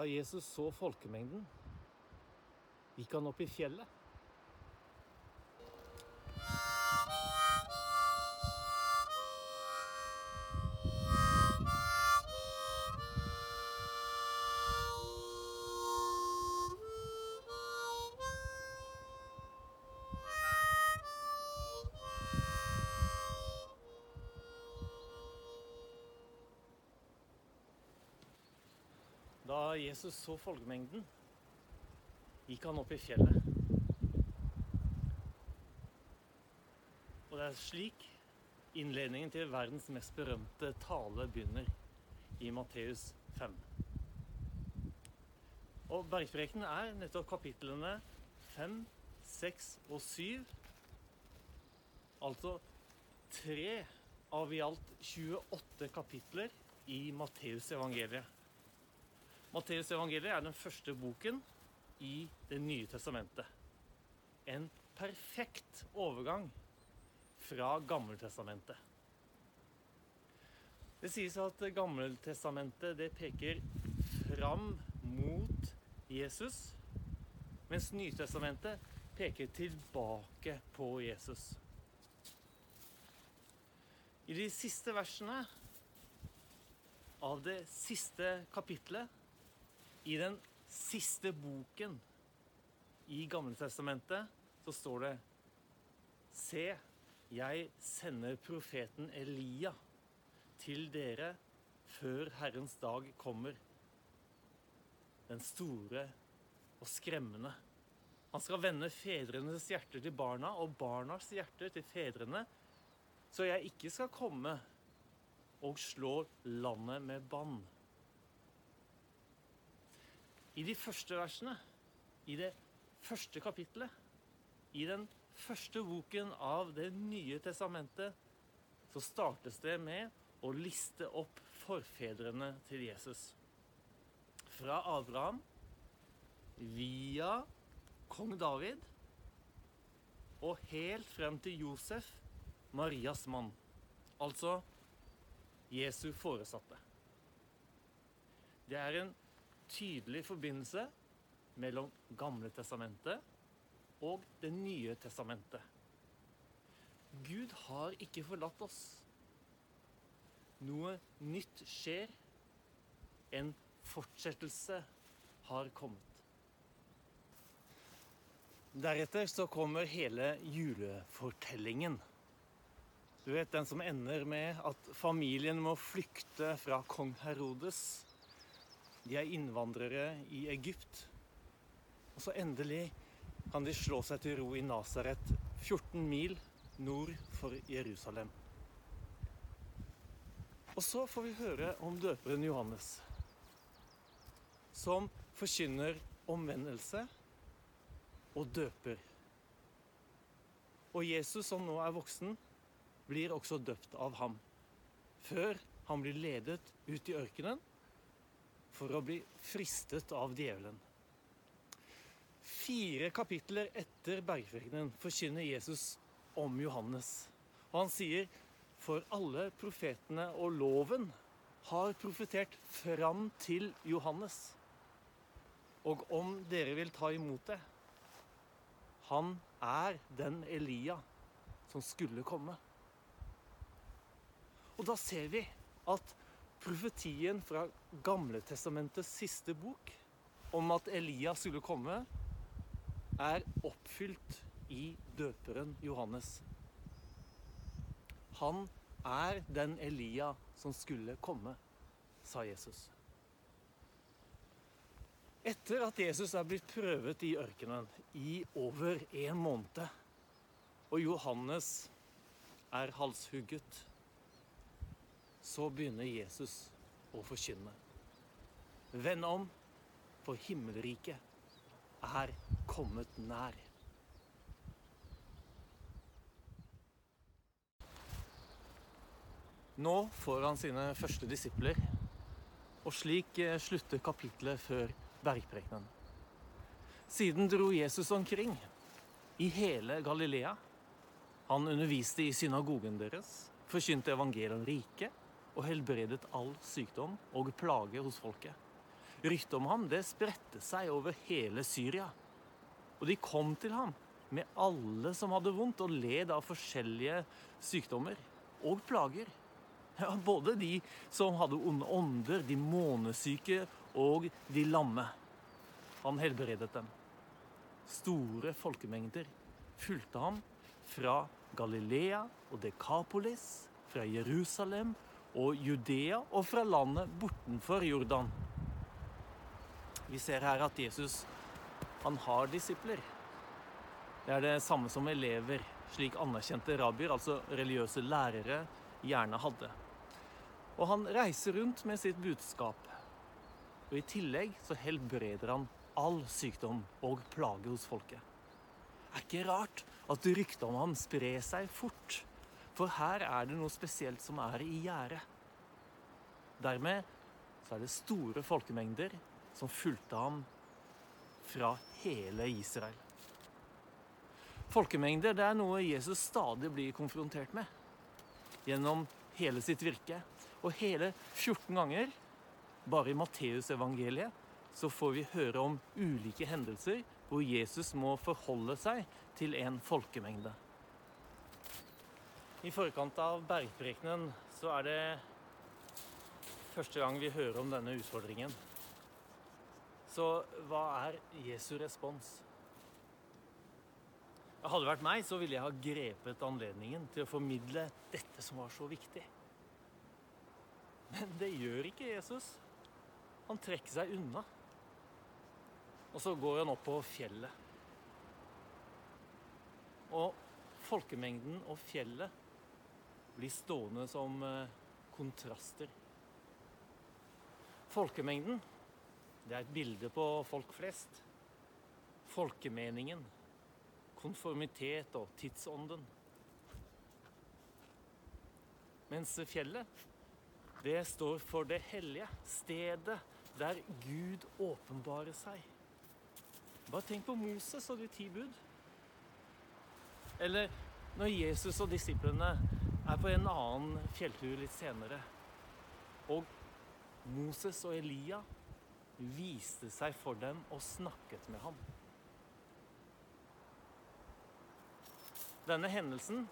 Da Jesus så folkemengden, gikk han opp i fjellet. Da Jesus så folkemengden, gikk han opp i fjellet. Og det er slik innledningen til verdens mest berømte tale begynner, i Matteus 5. Og Bergprekenen er nettopp kapitlene 5, 6 og 7. Altså tre av i alt 28 kapitler i Matteus evangeliet. Matteus evangeliet er den første boken i Det nye testamentet. En perfekt overgang fra Gammeltestamentet. Det sies at Gammeltestamentet det peker fram mot Jesus, mens Nytestamentet peker tilbake på Jesus. I de siste versene av det siste kapitlet i den siste boken i Gamletestamentet så står det Se, jeg sender profeten Elia til dere før Herrens dag kommer. Den store og skremmende. Han skal vende fedrenes hjerter til barna og barnas hjerter til fedrene, så jeg ikke skal komme og slå landet med bann. I de første versene, i det første kapittelet, i den første boken av Det nye testamentet, så startes det med å liste opp forfedrene til Jesus. Fra Abraham via kong David og helt frem til Josef, Marias mann. Altså Jesu foresatte. Det er en tydelig forbindelse mellom Gamle testamentet og Det nye testamentet. Gud har ikke forlatt oss. Noe nytt skjer. En fortsettelse har kommet. Deretter så kommer hele julefortellingen. Du vet den som ender med at familien må flykte fra kong Herodes de er innvandrere i Egypt. Og så endelig kan de slå seg til ro i Nasaret, 14 mil nord for Jerusalem. Og så får vi høre om døperen Johannes, som forkynner omvendelse og døper. Og Jesus, som nå er voksen, blir også døpt av ham. Før han blir ledet ut i ørkenen for å bli fristet av djevelen. Fire kapitler etter bergprekenen forkynner Jesus om Johannes. Og han sier for alle profetene og loven har profetert fram til Johannes. Og om dere vil ta imot det Han er den Elia som skulle komme. Og da ser vi at profetien fra Gamletestamentets siste bok om at Elia skulle komme, er oppfylt i døperen Johannes. Han er den Elia som skulle komme, sa Jesus. Etter at Jesus er blitt prøvet i ørkenen i over en måned, og Johannes er halshugget så begynner Jesus å forkynne. Vend om, for himmelriket er kommet nær. Nå får han sine første disipler, og slik eh, slutter kapitlet før bergprekenen. Siden dro Jesus omkring i hele Galilea. Han underviste i synagogen deres, forkynte evangeliet om riket og helbredet all sykdom og plage hos folket. Ryktet om ham det spredte seg over hele Syria. Og de kom til ham med alle som hadde vondt og led av forskjellige sykdommer og plager. Ja, både de som hadde onde ånder, de månesyke og de lamme. Han helbredet dem. Store folkemengder fulgte ham fra Galilea og Dekapolis, fra Jerusalem og Judea og fra landet bortenfor Jordan. Vi ser her at Jesus han har disipler. Det er det samme som elever, slik anerkjente rabbier, altså religiøse lærere, gjerne hadde. Og han reiser rundt med sitt budskap. Og i tillegg så helbreder han all sykdom og plage hos folket. Er ikke rart at ryktet om ham sprer seg fort, for her er det noe spesielt som er i gjære. Dermed så er det store folkemengder som fulgte ham fra hele Israel. Folkemengder det er noe Jesus stadig blir konfrontert med gjennom hele sitt virke. Og hele 14 ganger, bare i Matteusevangeliet, så får vi høre om ulike hendelser hvor Jesus må forholde seg til en folkemengde. I forkant av bergprekenen så er det første gang vi hører om denne utfordringen. Så hva er Jesu respons? Hadde det vært meg, så ville jeg ha grepet anledningen til å formidle dette som var så viktig. Men det gjør ikke Jesus. Han trekker seg unna. Og så går han opp på fjellet. Og folkemengden og fjellet blir stående som eh, kontraster. Folkemengden, det er et bilde på folk flest. Folkemeningen, konformitet og tidsånden. Mens fjellet, det står for det hellige, stedet der Gud åpenbarer seg. Bare tenk på Moses og de ti bud. Eller når Jesus og disiplene er på en annen fjelltur litt senere, og Moses og Elia viste seg for dem og snakket med ham. Denne hendelsen,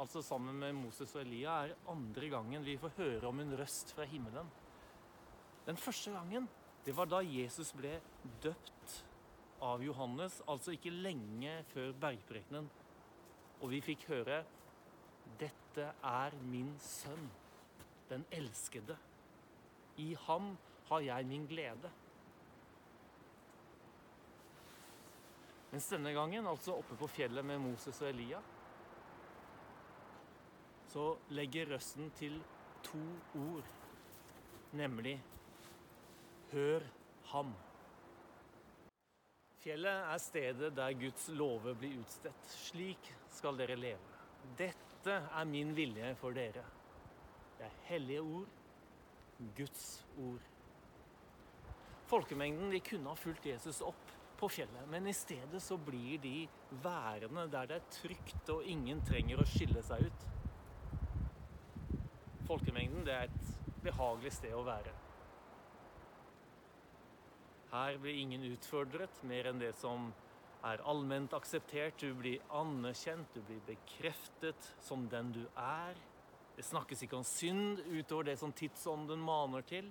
altså sammen med Moses og Elia, er andre gangen vi får høre om en røst fra himmelen. Den første gangen det var da Jesus ble døpt av Johannes, altså ikke lenge før bergprekenen. Og vi fikk høre 'Dette er min sønn, den elskede'. I ham har jeg min glede. Mens denne gangen, altså oppe på fjellet med Moses og Elia, så legger røsten til to ord, nemlig Hør ham. Fjellet er stedet der Guds lover blir utstedt. Slik skal dere leve. Dette er min vilje for dere. Det er hellige ord, Guds ord. Folkemengden de kunne ha fulgt Jesus opp på fjellet, men i stedet så blir de værende der det er trygt og ingen trenger å skille seg ut. Folkemengden det er et behagelig sted å være. Her blir ingen utfordret mer enn det som er allment akseptert. Du blir anerkjent, du blir bekreftet som den du er. Det snakkes ikke om synd utover det som tidsånden maner til.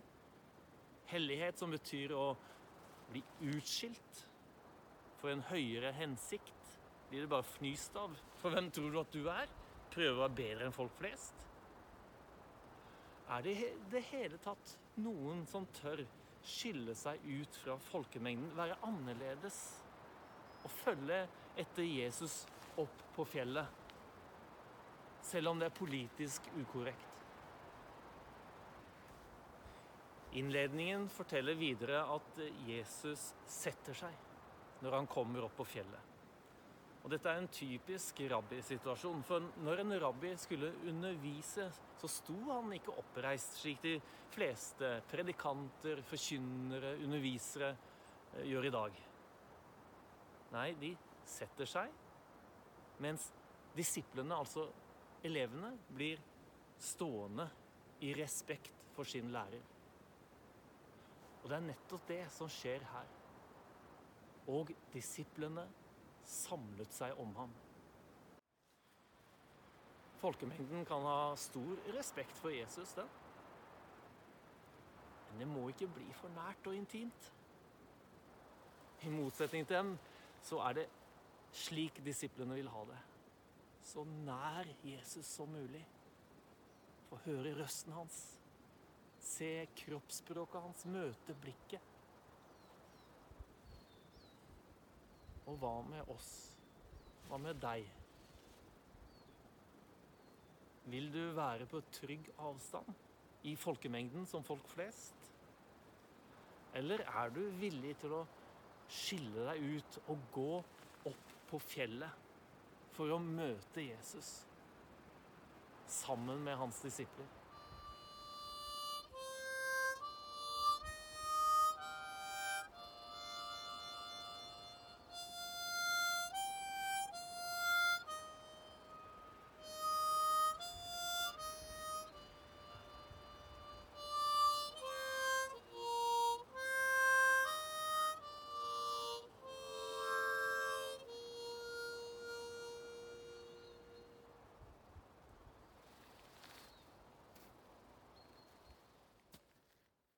Hellighet, som betyr å bli utskilt for en høyere hensikt, blir det bare fnyst av. For hvem tror du at du er? Prøver å være bedre enn folk flest? Er det i det hele tatt noen som tør skille seg ut fra folkemengden, være annerledes og følge etter Jesus opp på fjellet, selv om det er politisk ukorrekt. Innledningen forteller videre at Jesus setter seg når han kommer opp på fjellet. Og Dette er en typisk rabbisituasjon. For når en rabbi skulle undervise, så sto han ikke oppreist, slik de fleste predikanter, forkynnere, undervisere eh, gjør i dag. Nei, de setter seg, mens disiplene, altså elevene, blir stående i respekt for sin lærer. Og det er nettopp det som skjer her. Og disiplene samlet seg om ham. Folkemengden kan ha stor respekt for Jesus, den. Men det må ikke bli for nært og intimt. I motsetning til dem så er det slik disiplene vil ha det. Så nær Jesus som mulig. Få høre røsten hans. Se kroppsspråket hans, møte blikket. Og hva med oss? Hva med deg? Vil du være på trygg avstand i folkemengden som folk flest? Eller er du villig til å skille deg ut og gå opp på fjellet for å møte Jesus sammen med hans disipler?